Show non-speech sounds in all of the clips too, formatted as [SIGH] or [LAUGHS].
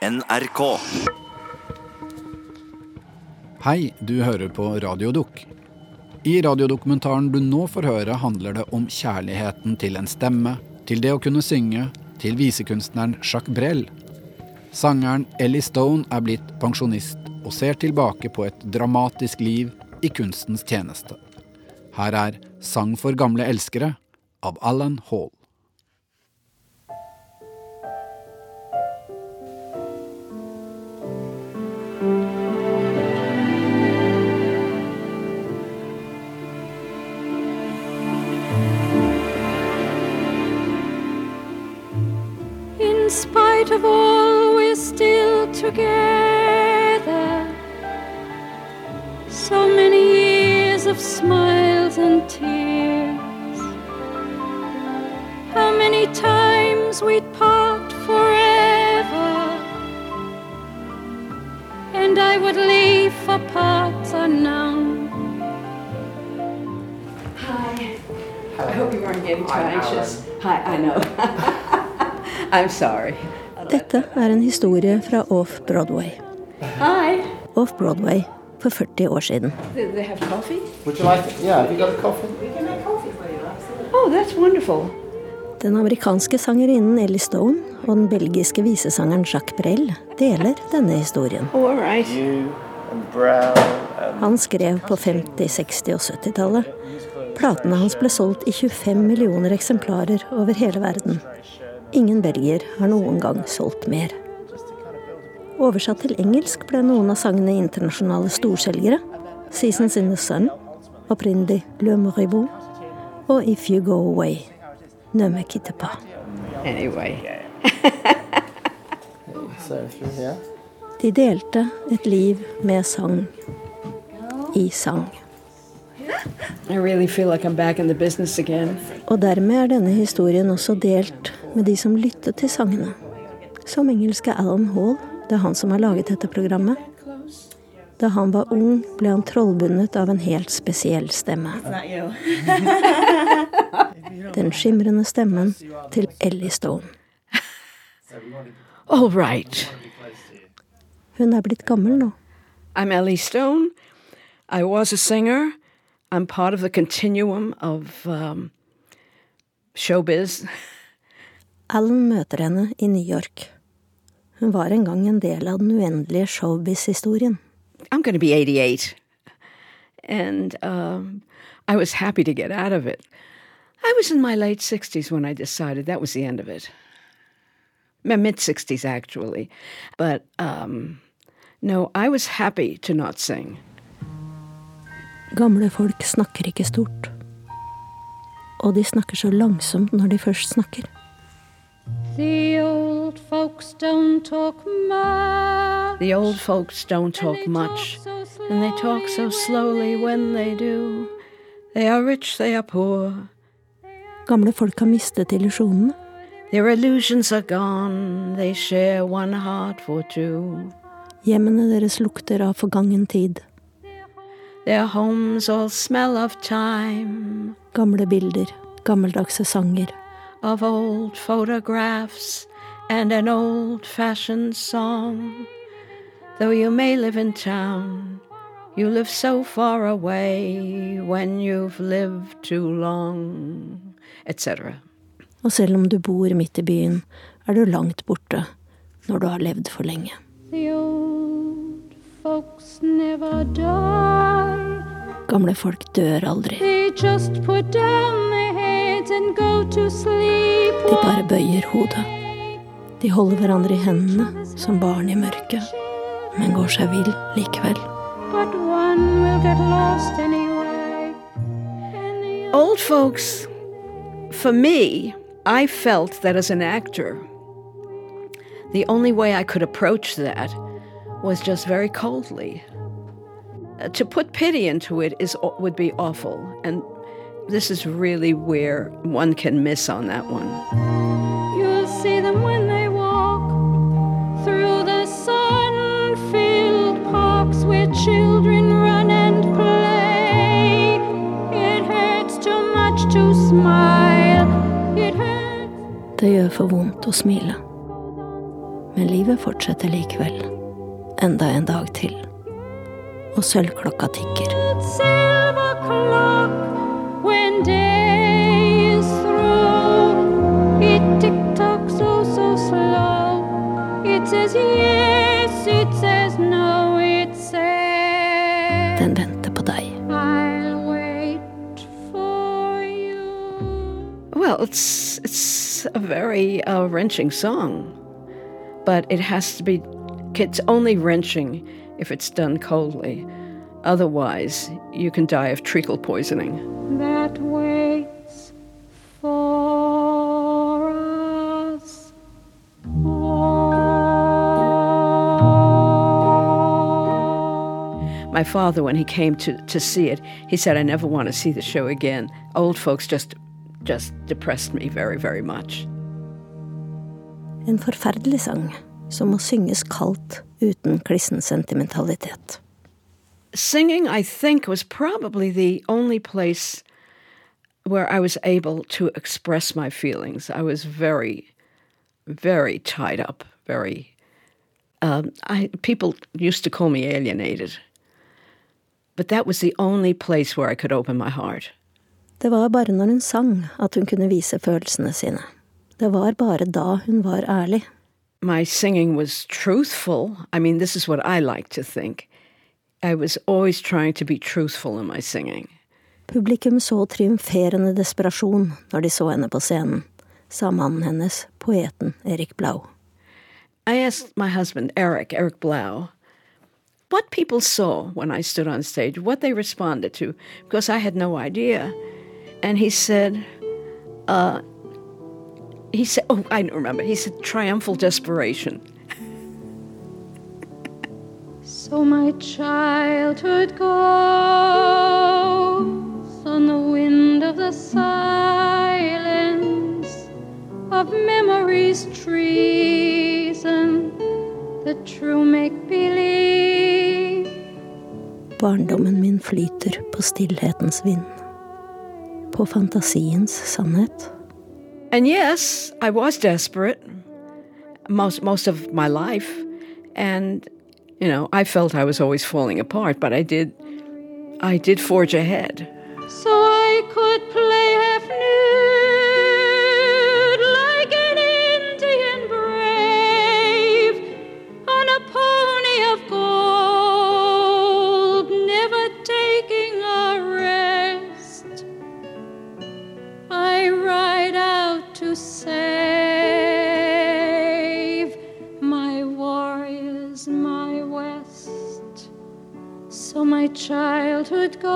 NRK. Hei, du hører på Radiodukk. I radiodokumentaren du nå får høre, handler det om kjærligheten til en stemme, til det å kunne synge, til visekunstneren Jacques Brel. Sangeren Ellie Stone er blitt pensjonist og ser tilbake på et dramatisk liv i kunstens tjeneste. Her er Sang for gamle elskere av Alan Hall. Together. So many years of smiles and tears. How many times we'd part forever. And I would leave for parts unknown. Hi. I hope you weren't getting too anxious. Hi, I know. [LAUGHS] I'm sorry. Dette er en historie fra Off-Broadway. Hi. Off-Broadway for 40 år siden. Do they have coffee? Would you like? Yeah, have you got a coffee? Oh, that's wonderful. Den amerikanske sangerinnen Ellie Stone og den belgiske visesangeren Jacques Brel deler denne historien. Oh, all right. You and Brown and Han skrev på 50-, 60- og 70-tallet. Platene hans ble solgt i 25 millioner eksemplarer over hele verden. Ingen belgier har noen gang solgt mer. Oversatt til engelsk ble noen av sangene internasjonale storselgere. 'Seasons in the Sun', opprinnelig 'Le Moribou, og 'If You Go Away', Nømme Kittepa. Anyway. De delte et liv med sang. I sang. Really like. Og dermed er denne historien også delt med de som lyttet til sangene. Som engelske Alan Hall, det er han som har laget dette programmet. Da han var ung, ble han trollbundet av en helt spesiell stemme. [LAUGHS] Den skimrende stemmen til Ellie Stone. All right. Hun er blitt gammel nå. I'm Ellie Stone. I was a singer. I'm part of the continuum of um, showbiz. [LAUGHS] Alan møter henne i New York. Hun var en gang en del av den uendelige showbiz-historien. I'm going to be 88. And um, I was happy to get out of it. I was in my late 60s when I decided that was the end of it. My mid 60s, actually. But um, no, I was happy to not sing. Gamle folk snakker ikke stort. Og de snakker så langsomt når de først snakker. The old folks don't talk much. The old folks don't talk much, and they talk so slowly when they do. They are rich, they are poor. Gamle folk har mistet illusjonene. Their illusions are gone, they share one heart for two. Hjemmene deres lukter av forgangen tid. Their homes all smell of time, Gamle bilder, gammeldagse sanger. Of old photographs, and an old fashioned song. Though you may live in town, you live so far away when you've lived too long, etc. Og selv om du bor midt i byen, er du langt borte når du har levd for lenge. The old folks never die. Gamle folk dør aldri. They just put down De bare bøyer hodet. De holder hverandre i hendene som barn i mørket, men går seg vill likevel. But one will get lost anyway. And the Old folks, for me, I felt that as an actor, the only way I could approach that was just very coldly. Uh, to put pity into it is would be awful, and this is really where one can miss on that one. You'll see them when they walk through the sun-filled parks where children run and play. It hurts too much to smile. It hurts. Det gjør for vondt å smile. Men livet fortsetter likevel. Enda en dag til. Og sølvklokka tikker. silver clock Den venter på deg. I'll wait for you. Well, it's it's a very uh, wrenching song, but it has to be. It's only wrenching if it's done coldly. Otherwise, you can die of treacle poisoning. My father, when he came to, to see it, he said, "I never want to see the show again. Old folks just just depressed me very, very much." En forferdelig sang som må synges kaldt uten klissen sentimentalitet. Singing, I think, was probably the only place where I was able to express my feelings. I was very, very tied up. Very, um, I people used to call me alienated, but that was the only place where I could open my heart. Det var bare når hun sang at hun kunne vise følelsene sine. Det var bare da hun var ærlig. My singing was truthful. I mean, this is what I like to think. I was always trying to be truthful in my singing. Publikum så triumferende desperasjon når de så henne på scenen, sa mannen hennes, poeten Erik Blau. I asked my husband, Eric, Eric Blau, what people saw when I stood on stage, what they responded to, because I had no idea. And he said, uh, he said, oh, I don't remember, he said, triumphal desperation. So my childhood goes on the wind of the silence of memory's treason, the true make believe. Barndommen min flyter på stillhetens vind. På fantasiens sannhet. And yes, I was desperate most most of my life, and you know I felt I was always falling apart. But I did, I did forge ahead. So my childhood goes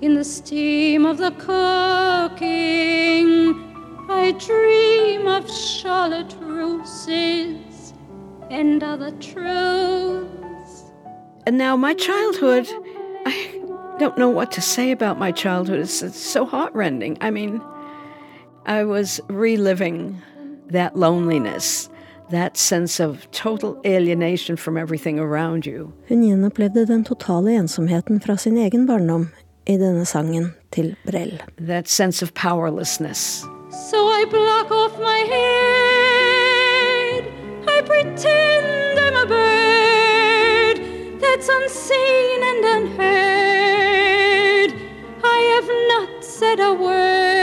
in the steam of the cooking. I dream of Charlotte Russes and other truths. And now my childhood, I don't know what to say about my childhood. It's, it's so heartrending. I mean, I was reliving that loneliness, that sense of total alienation from everything around you. Hun gjenopplevde den totale ensomheten fra sin egen barndom i denne sangen til Brell. that sense of powerlessness. So I block off my head. I pretend I'm a bird that's unseen and unheard. I have not said a word.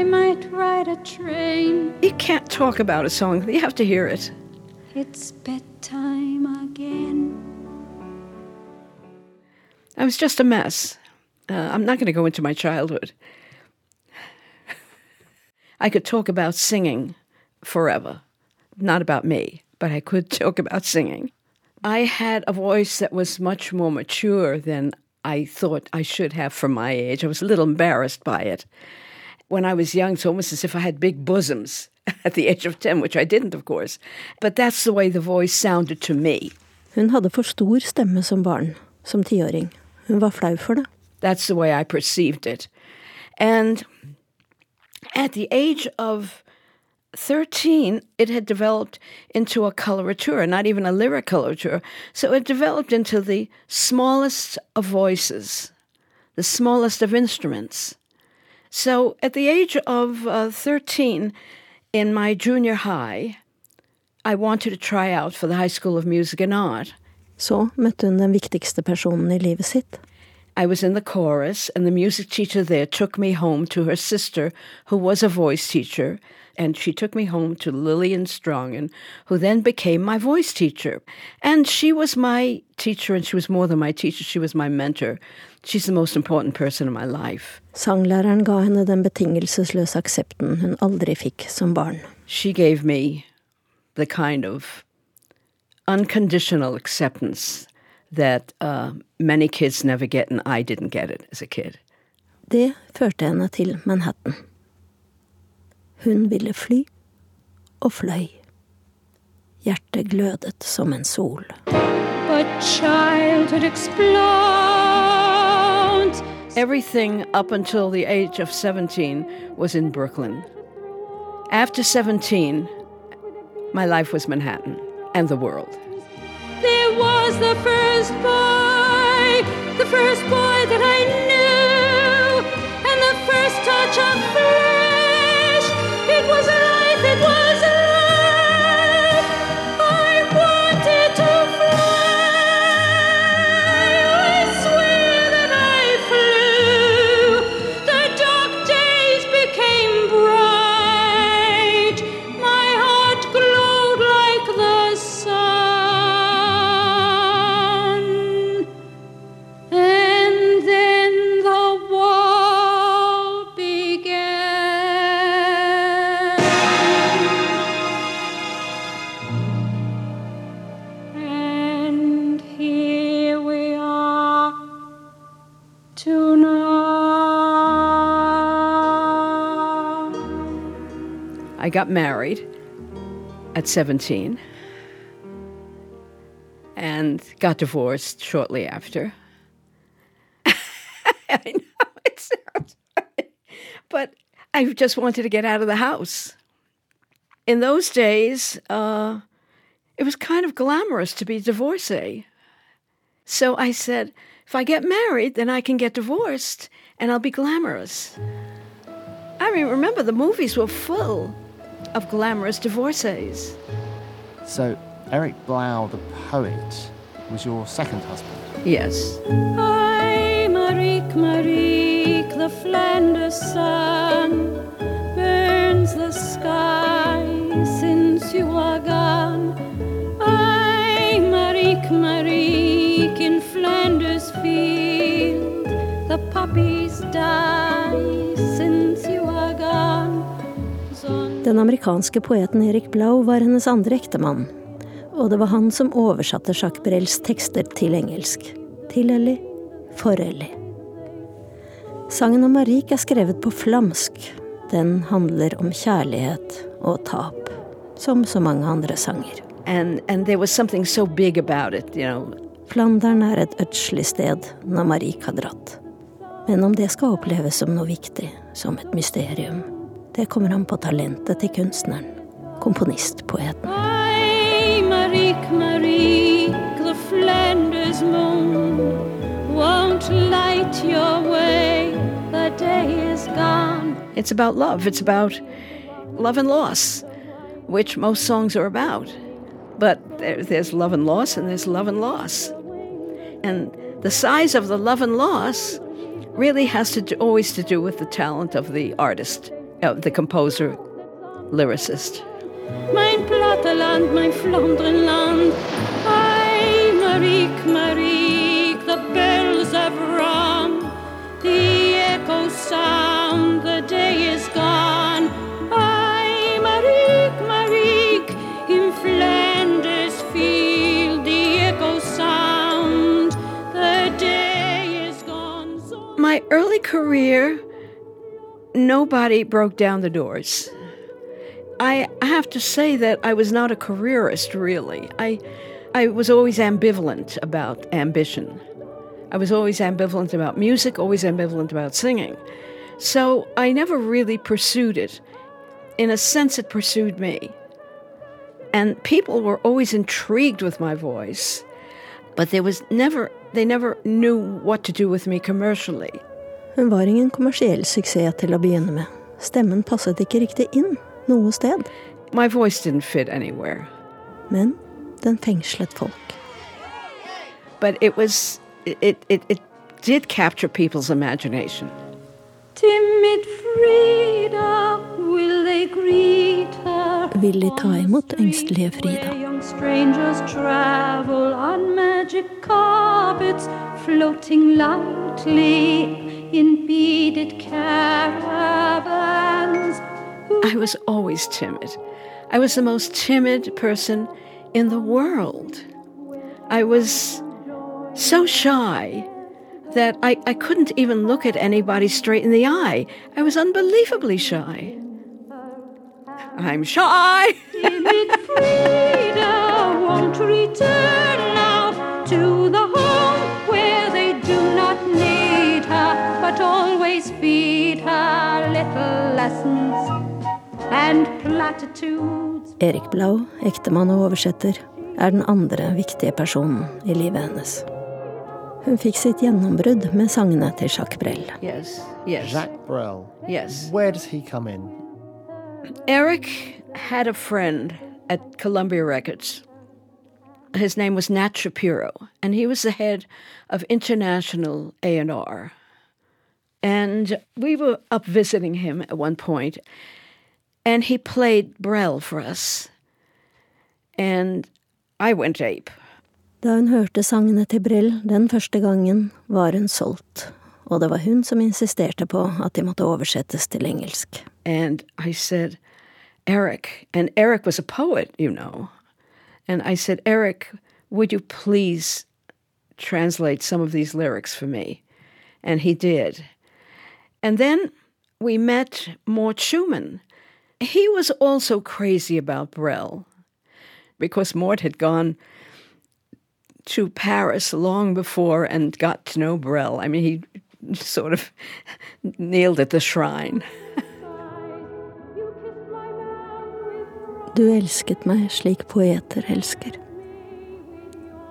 I might ride a train. You can't talk about a song, you have to hear it. It's bedtime again. I was just a mess. Uh, I'm not going to go into my childhood. I could talk about singing forever. Not about me, but I could talk about singing. I had a voice that was much more mature than I thought I should have for my age. I was a little embarrassed by it. When I was young, it's almost as if I had big bosoms [LAUGHS] at the age of 10, which I didn't, of course. But that's the way the voice sounded to me. Hun hadde for stor stemme som barn, som tiåring. Hun var flau for det. That's the way I perceived it. And at the age of 13, it had developed into a coloratura, not even a lyric coloratura. So it developed into the smallest of voices, the smallest of instruments. So at the age of uh, 13, in my junior high, I wanted to try out for the High School of Music and Art. Så møtte hun den viktigste personen i livet sitt. I was in the chorus, and the music teacher there took me home to her sister, who was a voice teacher, and she took me home to Lillian Strongen, who then became my voice teacher. And she was my teacher, and she was more than my teacher, she was my mentor. She's the most important person in my life. Sanglæreren ga henne den betingelsesløse aksepten hun aldri fikk som barn. She gave me the kind of unconditional acceptance that uh, many kids never get, and I didn't get it as a kid. Det førte henne til Manhattan. Hun ville fly, og fløy. Hjertet glødet som en sol. But childhood explodes. Everything up until the age of 17 was in Brooklyn. After 17, my life was Manhattan and the world. There was the first boy, the first boy that I knew, and the first touch of flesh. It was alive, it was I got married at 17 and got divorced shortly after. [LAUGHS] I know it sounds funny, but I just wanted to get out of the house. In those days, uh, it was kind of glamorous to be divorcee. So I said, if I get married, then I can get divorced and I'll be glamorous. I mean, remember, the movies were full of glamorous divorcees. So, Eric Blau, the poet, was your second husband. Yes. I, Marieke, Marieke, the Flanders sun burns the sky since you are gone. I, Marieke, Marieke, in Flanders field, the poppies die Den amerikanske poeten Erik Blau var hennes andre ektemann. Og det var han som oversatte Jacques Brels tekster til engelsk. Til Ellie, for Ellie. Sangen om Marik er skrevet på flamsk. Den handler om kjærlighet og tap. Som så mange andre sanger. And, and there was something so big about it, you know. Flandern er et ødslig sted når Marik har dratt. Men om det skal oppleves som noe viktig, som et mysterium, det kommer an på talentet til kunstneren. Komponistpoeten. I, Marieke, Marieke, the Flanders moon won't light your way. The day is gone. It's about love. It's about love and loss, which most songs are about. But there's love and loss, and there's love and loss. And the size of the love and loss really has to do, always to do with the talent of the artist, of the composer, lyricist. Mein Platteland, mein Flandrenland. I, Marieke, Marieke, the bells have rung. The echoes sound, the day is gone. I, Marieke, Marieke, in Flanders field, the echoes sound. The day is gone. So My early career, nobody broke down the doors. I have to say that I was not a careerist, really. I, I was always ambivalent about ambition. I was always ambivalent about music, always ambivalent about singing. So I never really pursued it. In a sense, it pursued me. And people were always intrigued with my voice, but there was never, they never knew what to do with me commercially. Hun var ingen kommersiell suksess til å begynne med. Stemmen passet ikke riktig inn noe sted, My voice didn't fit anywhere. men den fengslet folk. But it was, it, it, it did capture people's imagination. Timid Frida, will they greet her? Vil de ta imot engstelige Frida? Strangers travel on magic carpets, floating lightly in beaded caravans. I was always timid. I was the most timid person in the world. I was so shy that I, I couldn't even look at anybody straight in the eye. I was unbelievably shy. I'm shy. [LAUGHS] always feed her little lessons and platitudes. Erik Blau, ektemann og oversetter, er den andre viktige personen i livet hennes. Hun fikk sitt gjennombrudd med sangene til Jacques Brel. Yes, yes, Jacques Brel. yes. Where does he come in? Eric had a friend at Columbia Records. His name was Nat Shapiro, and he was the head of international A&R. And we were up visiting him at one point, and he played Brel for us. And I went ape. Da hun hørte sangene til Brel den første gangen, var hun solgt, og det var hun som insisterte på at de måtte oversettes til engelsk. And I said, Eric, and Eric was a poet, you know. And I said, Eric, would you please translate some of these lyrics for me? And he did. And then we met Mort Shuman. He was also crazy about Brel because Mort had gone to Paris long before and got to know Brel. I mean, he [LAUGHS] sort of kneeled at the shrine. Du elsket meg slik poeter elsker.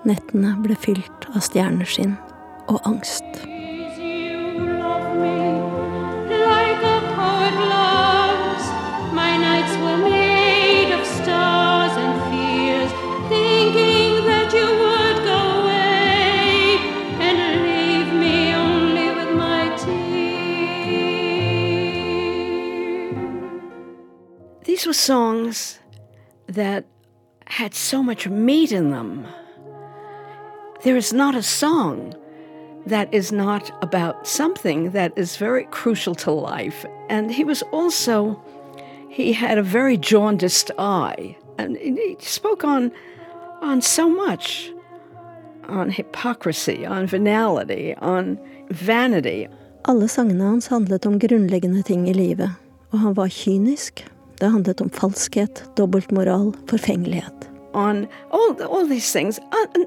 Nettene ble fylt av stjerneskinn og angst. These were songs that had so much meat in them. There is not a song that is not about something that is very crucial to life. And he was also, he had a very jaundiced eye. And he spoke on, on so much on hypocrisy, on venality, on vanity, Alle sangene hans handlet om grunnleggende ting i livet, og han var kynisk. Det handlet om falskhet, dobbeltmoral, forfengelighet. on all all these things. Uh, and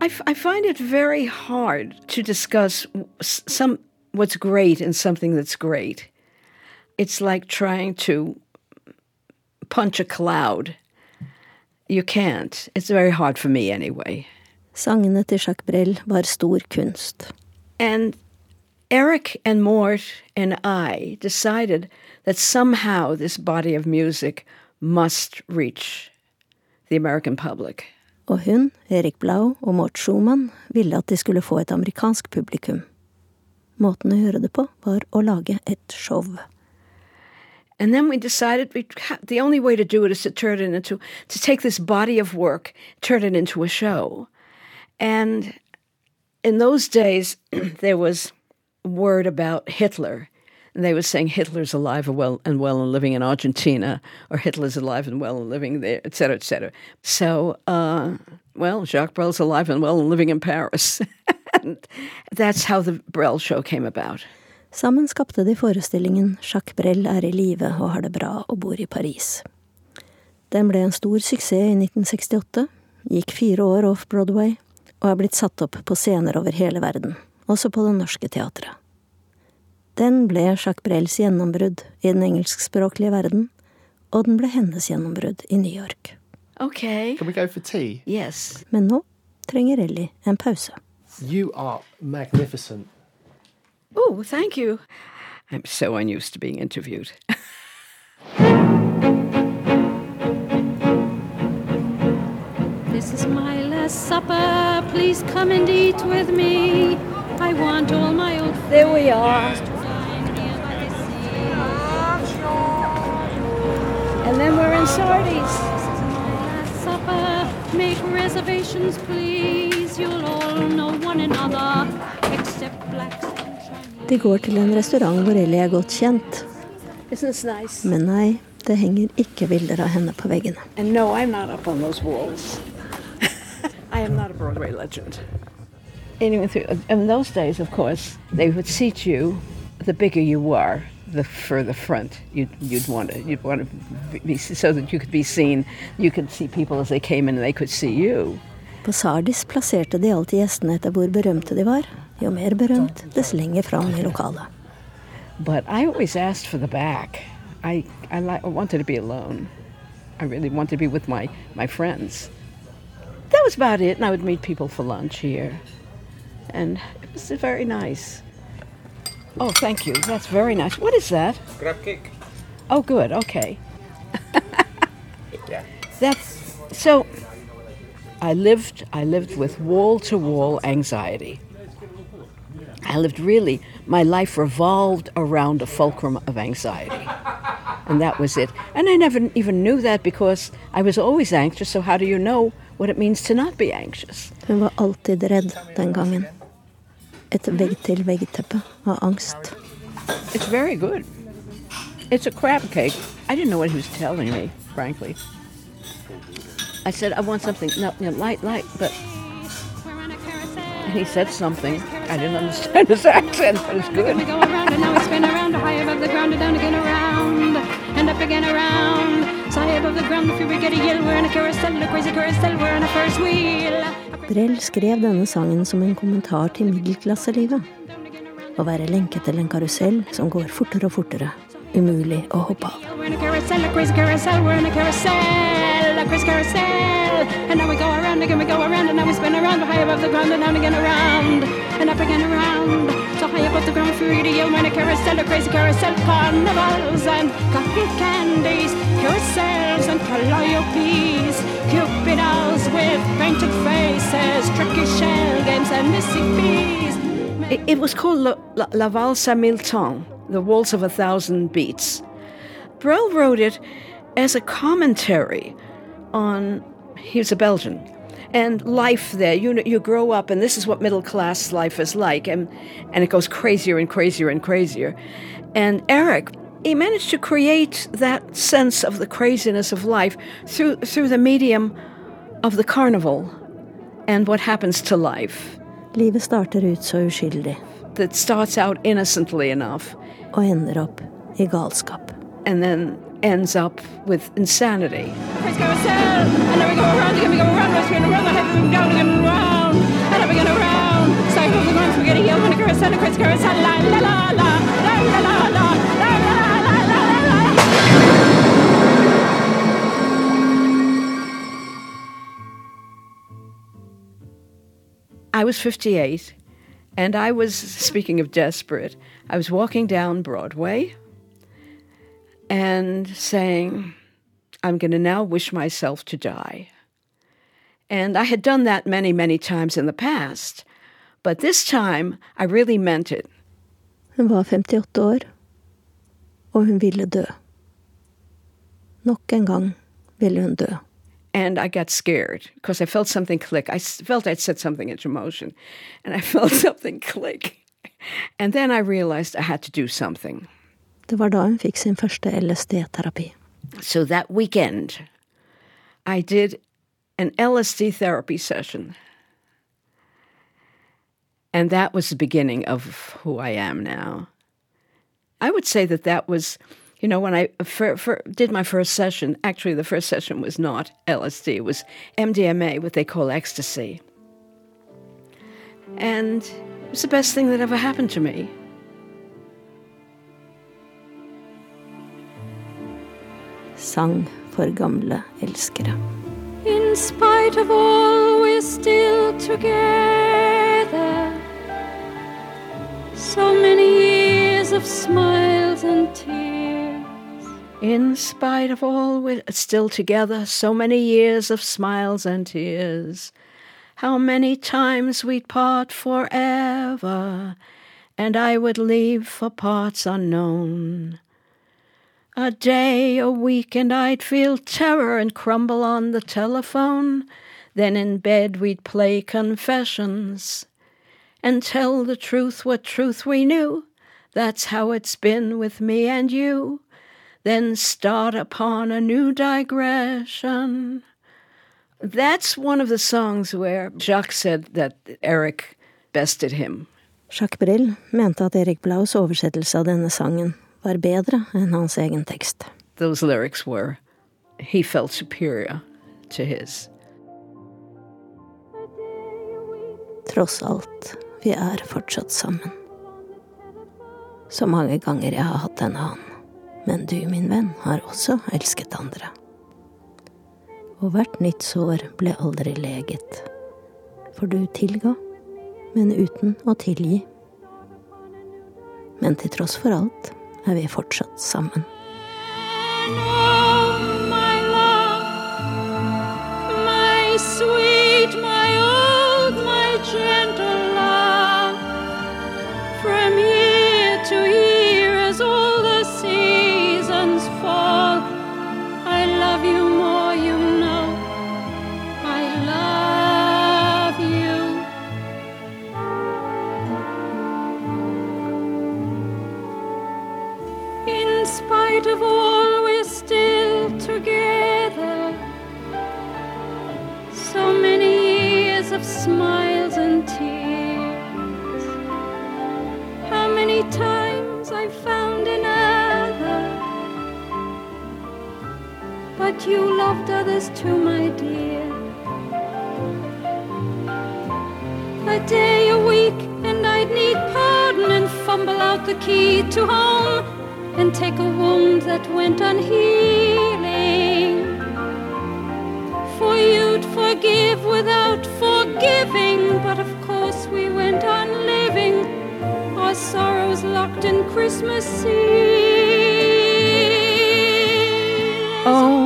I, I find it very hard to discuss some what's great in something that's great. It's like trying to punch a cloud. You can't. It's very hard for me anyway. Sangene til Jacques Brel var stor kunst. And Eric and Mort and I decided that somehow this body of music must reach the American public. Og hun, Eric Blau og Mort Shuman ville at de skulle få et amerikansk publikum. Måten å gjøre det på var å lage et show. And then we decided we the only way to do it is to turn it into to take this body of work, turn it into a show. And in those days, [CLEARS THROAT] there was word about Hitler. They were saying Hitler's alive and well and well and living in Argentina, or Hitler's alive and well and living there, et cetera, et cetera. So, uh, well, Jacques Brel's alive and well and living in Paris. [LAUGHS] and that's how the Brel show came about. Sammen skapte de forestillingen Jacques Brel er i live og har det bra og bor i Paris. Den ble en stor suksess i 1968, gikk fire år off-Broadway og er blitt satt opp på scener over hele verden, også på Det Norske Teatret. Den ble Jacques Brels gjennombrudd i den engelskspråklige verden, og den ble hennes gjennombrudd i New York. Okay. Can we go for tea? Yes. Men nå trenger Ellie en pause. You are magnificent. Oh, thank you. I'm so unused to being interviewed. This is my last supper. Please come and eat with me. I want all my old There we are. And then we're in Sardi's. This is my last supper. Make reservations, please. You'll all know one another, except blacks and Chinese. De går til en restaurant hvor Elly er godt kjent. Isn't this nice? Men nei, det henger ikke bilder av henne på veggene. And no, I'm not up on those walls. [LAUGHS] I am not a Broadway legend. Anyway, in those days, of course, they would seat you. The bigger you were, the further front you'd, you'd want to you'd want to be so that you could be seen. You could see people as they came in, and they could see you. På Sardis plasserte de alltid gjestene etter hvor berømte de var. Jo mer berømt, dess lenger fram i lokalet. But I always asked for the back. I I, I wanted to be alone. I really wanted to be with my my friends. That was about it, and I would meet people for lunch here, and it was very nice. Oh, thank you. That's very nice. What is that? Crab cake. Oh, good. Okay. [LAUGHS] yeah. That's so. I lived. I lived with wall-to-wall anxiety. I lived really. My life revolved around a fulcrum of anxiety, and that was it. And I never even knew that because I was always anxious. So how do you know what it means to not be anxious? Hun var alltid redd den gangen. Et vegg-til-vegg-teppe av angst. It's very good. It's a crab cake. I didn't know what he was telling me, frankly. I said, I want something no, no, light, light, but We're on a carousel. and he said something. I didn't understand his [LAUGHS] accent, but it's We good. go around and now we spin around, high above the ground and down again around, and up again around. So high above the ground, if we get a yell, we're on a carousel, a crazy carousel, we're on a Ferris wheel. Brell skrev denne sangen som en kommentar til middelklasselivet. Å være lenket til en karusell som går fortere og fortere. Umulig å hoppe av. In a carousel. And now we go around again, we go around, and now we spin around, high above the ground and down again around, and up again around. So high above the ground, free to we're a carousel, a crazy carousel, carnivals and candies, carousels and calliopes, with painted faces, tricky shell games and missing bees. It, it was called La, La, La Valse Temps, The Waltz of a Thousand Beats. Brel wrote it as a commentary on, he was a Belgian, and life there. You, know, you grow up, and this is what middle class life is like, and, and it goes crazier and crazier and crazier. And Eric, he managed to create that sense of the craziness of life through, through the medium of the carnival and what happens to life. Livet starter ut så uskyldig, that starts out innocently enough og ender opp i galskap. and then ends up with insanity. Crazy carousel, and then we go around again, we go around, we spin around, the head we down again around, and up again around. So above the ground, we get a yell, and a carousel, a crazy carousel, la la la la, la la la la, la la la la la la. I was 58, and I was, speaking of desperate, I was walking down Broadway and saying, I'm going to now wish myself to die. And I had done that many, many times in the past, but this time I really meant it. Hun var 58 år, og hun ville dø. Nok en gang ville hun dø. And I got scared because I felt something click. I felt I'd set something into motion, and I [LAUGHS] felt something click. And then I realized I had to do something. Det var da hun fikk sin første LSD-terapi. So that weekend, I did an LSD therapy session. And that was the beginning of who I am now. I would say that that was, you know, when I fir- fir- did my first session, actually, the first session was not LSD, it was MDMA, what they call ecstasy. And it was the best thing that ever happened to me. Sang for gamle elskere. In spite of all, we're still together. So many years of smiles and tears. In spite of all, we're still together, so many years of smiles and tears. How many times we'd part forever, and I would leave for parts unknown. A day, a week, and I'd feel terror and crumble on the telephone. Then in bed we'd play confessions and tell the truth what truth we knew. That's how it's been with me and you. Then start upon a new digression. That's one of the songs where Jacques said that Eric bested him. Jacques Brel mente at Eric Blaus oversettelse av denne sangen var bedre enn hans egen tekst. Those lyrics were, he felt superior to his. Tross alt, vi er fortsatt sammen. Så mange ganger jeg har hatt en annen. Men du, min venn, har også elsket andre. Og hvert nytt sår ble aldri leget. For du tilga, men uten å tilgi. Men til tross for alt er vi fortsatt sammen. But you loved others too, my dear. A day, a week, and I'd need pardon and fumble out the key to home and take a wound that went unhealing. For you'd forgive without forgiving, but of course we went on living, our sorrows locked in Christmas seals. Oh,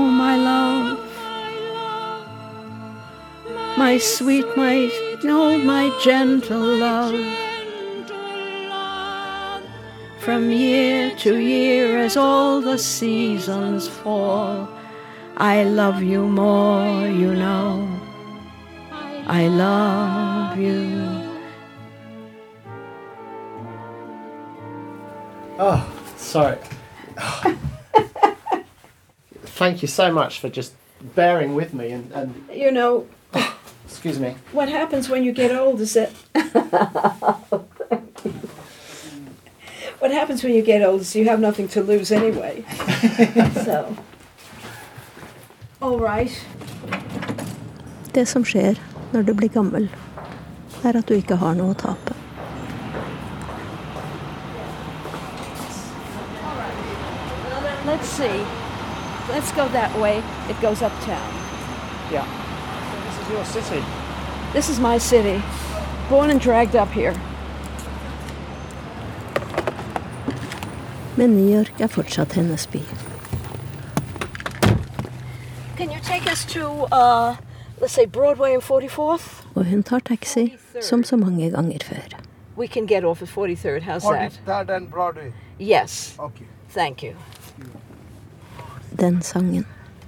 my sweet, my old, my gentle love. From year to year, as all the seasons fall, I love you more, you know. I love you. Oh, sorry. [LAUGHS] Thank you so much for just bearing with me and, and You know, excuse me. what happens when you get old is that. what happens when you get old is you have nothing to lose anyway. [LAUGHS] so. All right. Det som skjer når du blir gammel, er at du ikke har noe å tape. Let's see. Let's go that way. It goes uptown. Yeah. This is your city. This is my city. Born and dragged up here. Men New York er fortsatt hennes by. Can you take us to, uh, let's say, Broadway and 44th? Og hun tar taxi, som så mange ganger før. We can get off at 43rd. How's 43rd and Broadway. Yes. Okay. Thank you. Den sangen.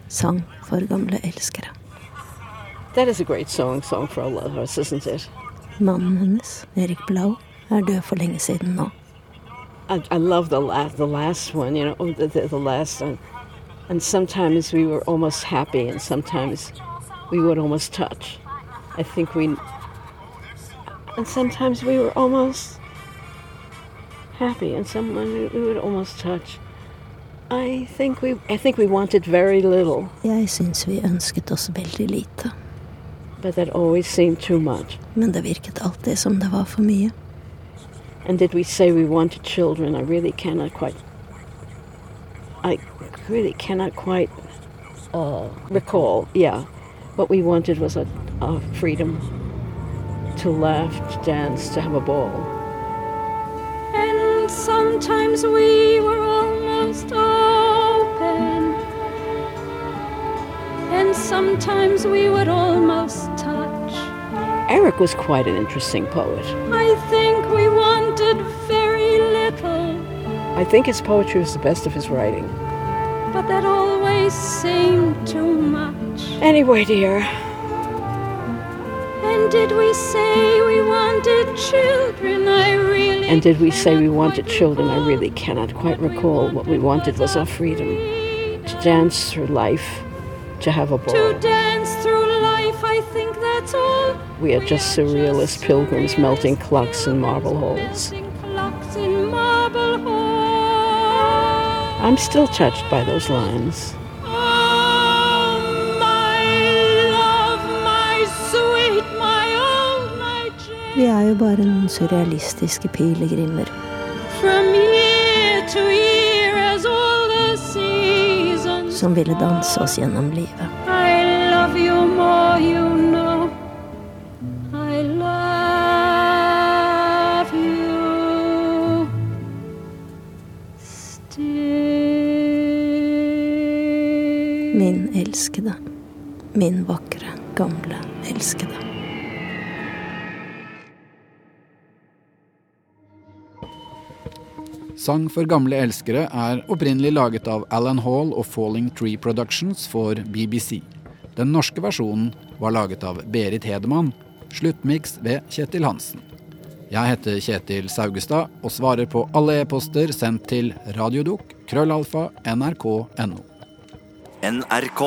Sang for gamle elskere. That is a great song, Song for Old Lovers, isn't it? Mannen hennes, Eric Blau, er død for lenge siden nå. I, I love the last, the last one, you know, oh, the, the, the last one. And sometimes we were almost happy, and sometimes we would almost touch. I think we, and sometimes we were almost happy, and someone we we would almost touch. I think we, I think we wanted very little, Jeg syns vi ønsket oss veldig lite, but that always seemed too much. men det virket alltid som det var for mye. And did we say we wanted children? I really cannot quite. I really cannot quite uh, recall. Yeah, what we wanted was a, a freedom to laugh, to dance, to have a ball. And sometimes we were almost open, and sometimes we would almost touch. Eric was quite an interesting poet. I think we wanted very little, I think his poetry was the best of his writing. but that always seemed too much. Anyway, dear, And did we say we wanted children? I really. and did we say we wanted children? I really cannot quite recall. What we wanted was our freedom to dance through life, to have a To dance through life, I think that's all. We are just surrealist pilgrims melting clocks in marble halls. Clocks in marble halls. I'm still touched by those lines. Oh, my love, my sweet, my old, my Vi Jane. er jo bare noen surrealistiske pilegrimer. From year to year, as all the seasons. Som ville danse oss gjennom livet. I love you more, you know. I love you still. Min elskede. Min vakre, gamle elskede. Sang for gamle elskere er opprinnelig laget av Alan Hall og Falling Tree Productions for BBC. Den norske versjonen var laget av Berit Hedemann, sluttmiks ved Kjetil Hansen. Jeg heter Kjetil Saugestad og svarer på alle e-poster sendt til radiodok krøllalfa nrk.no. NRK.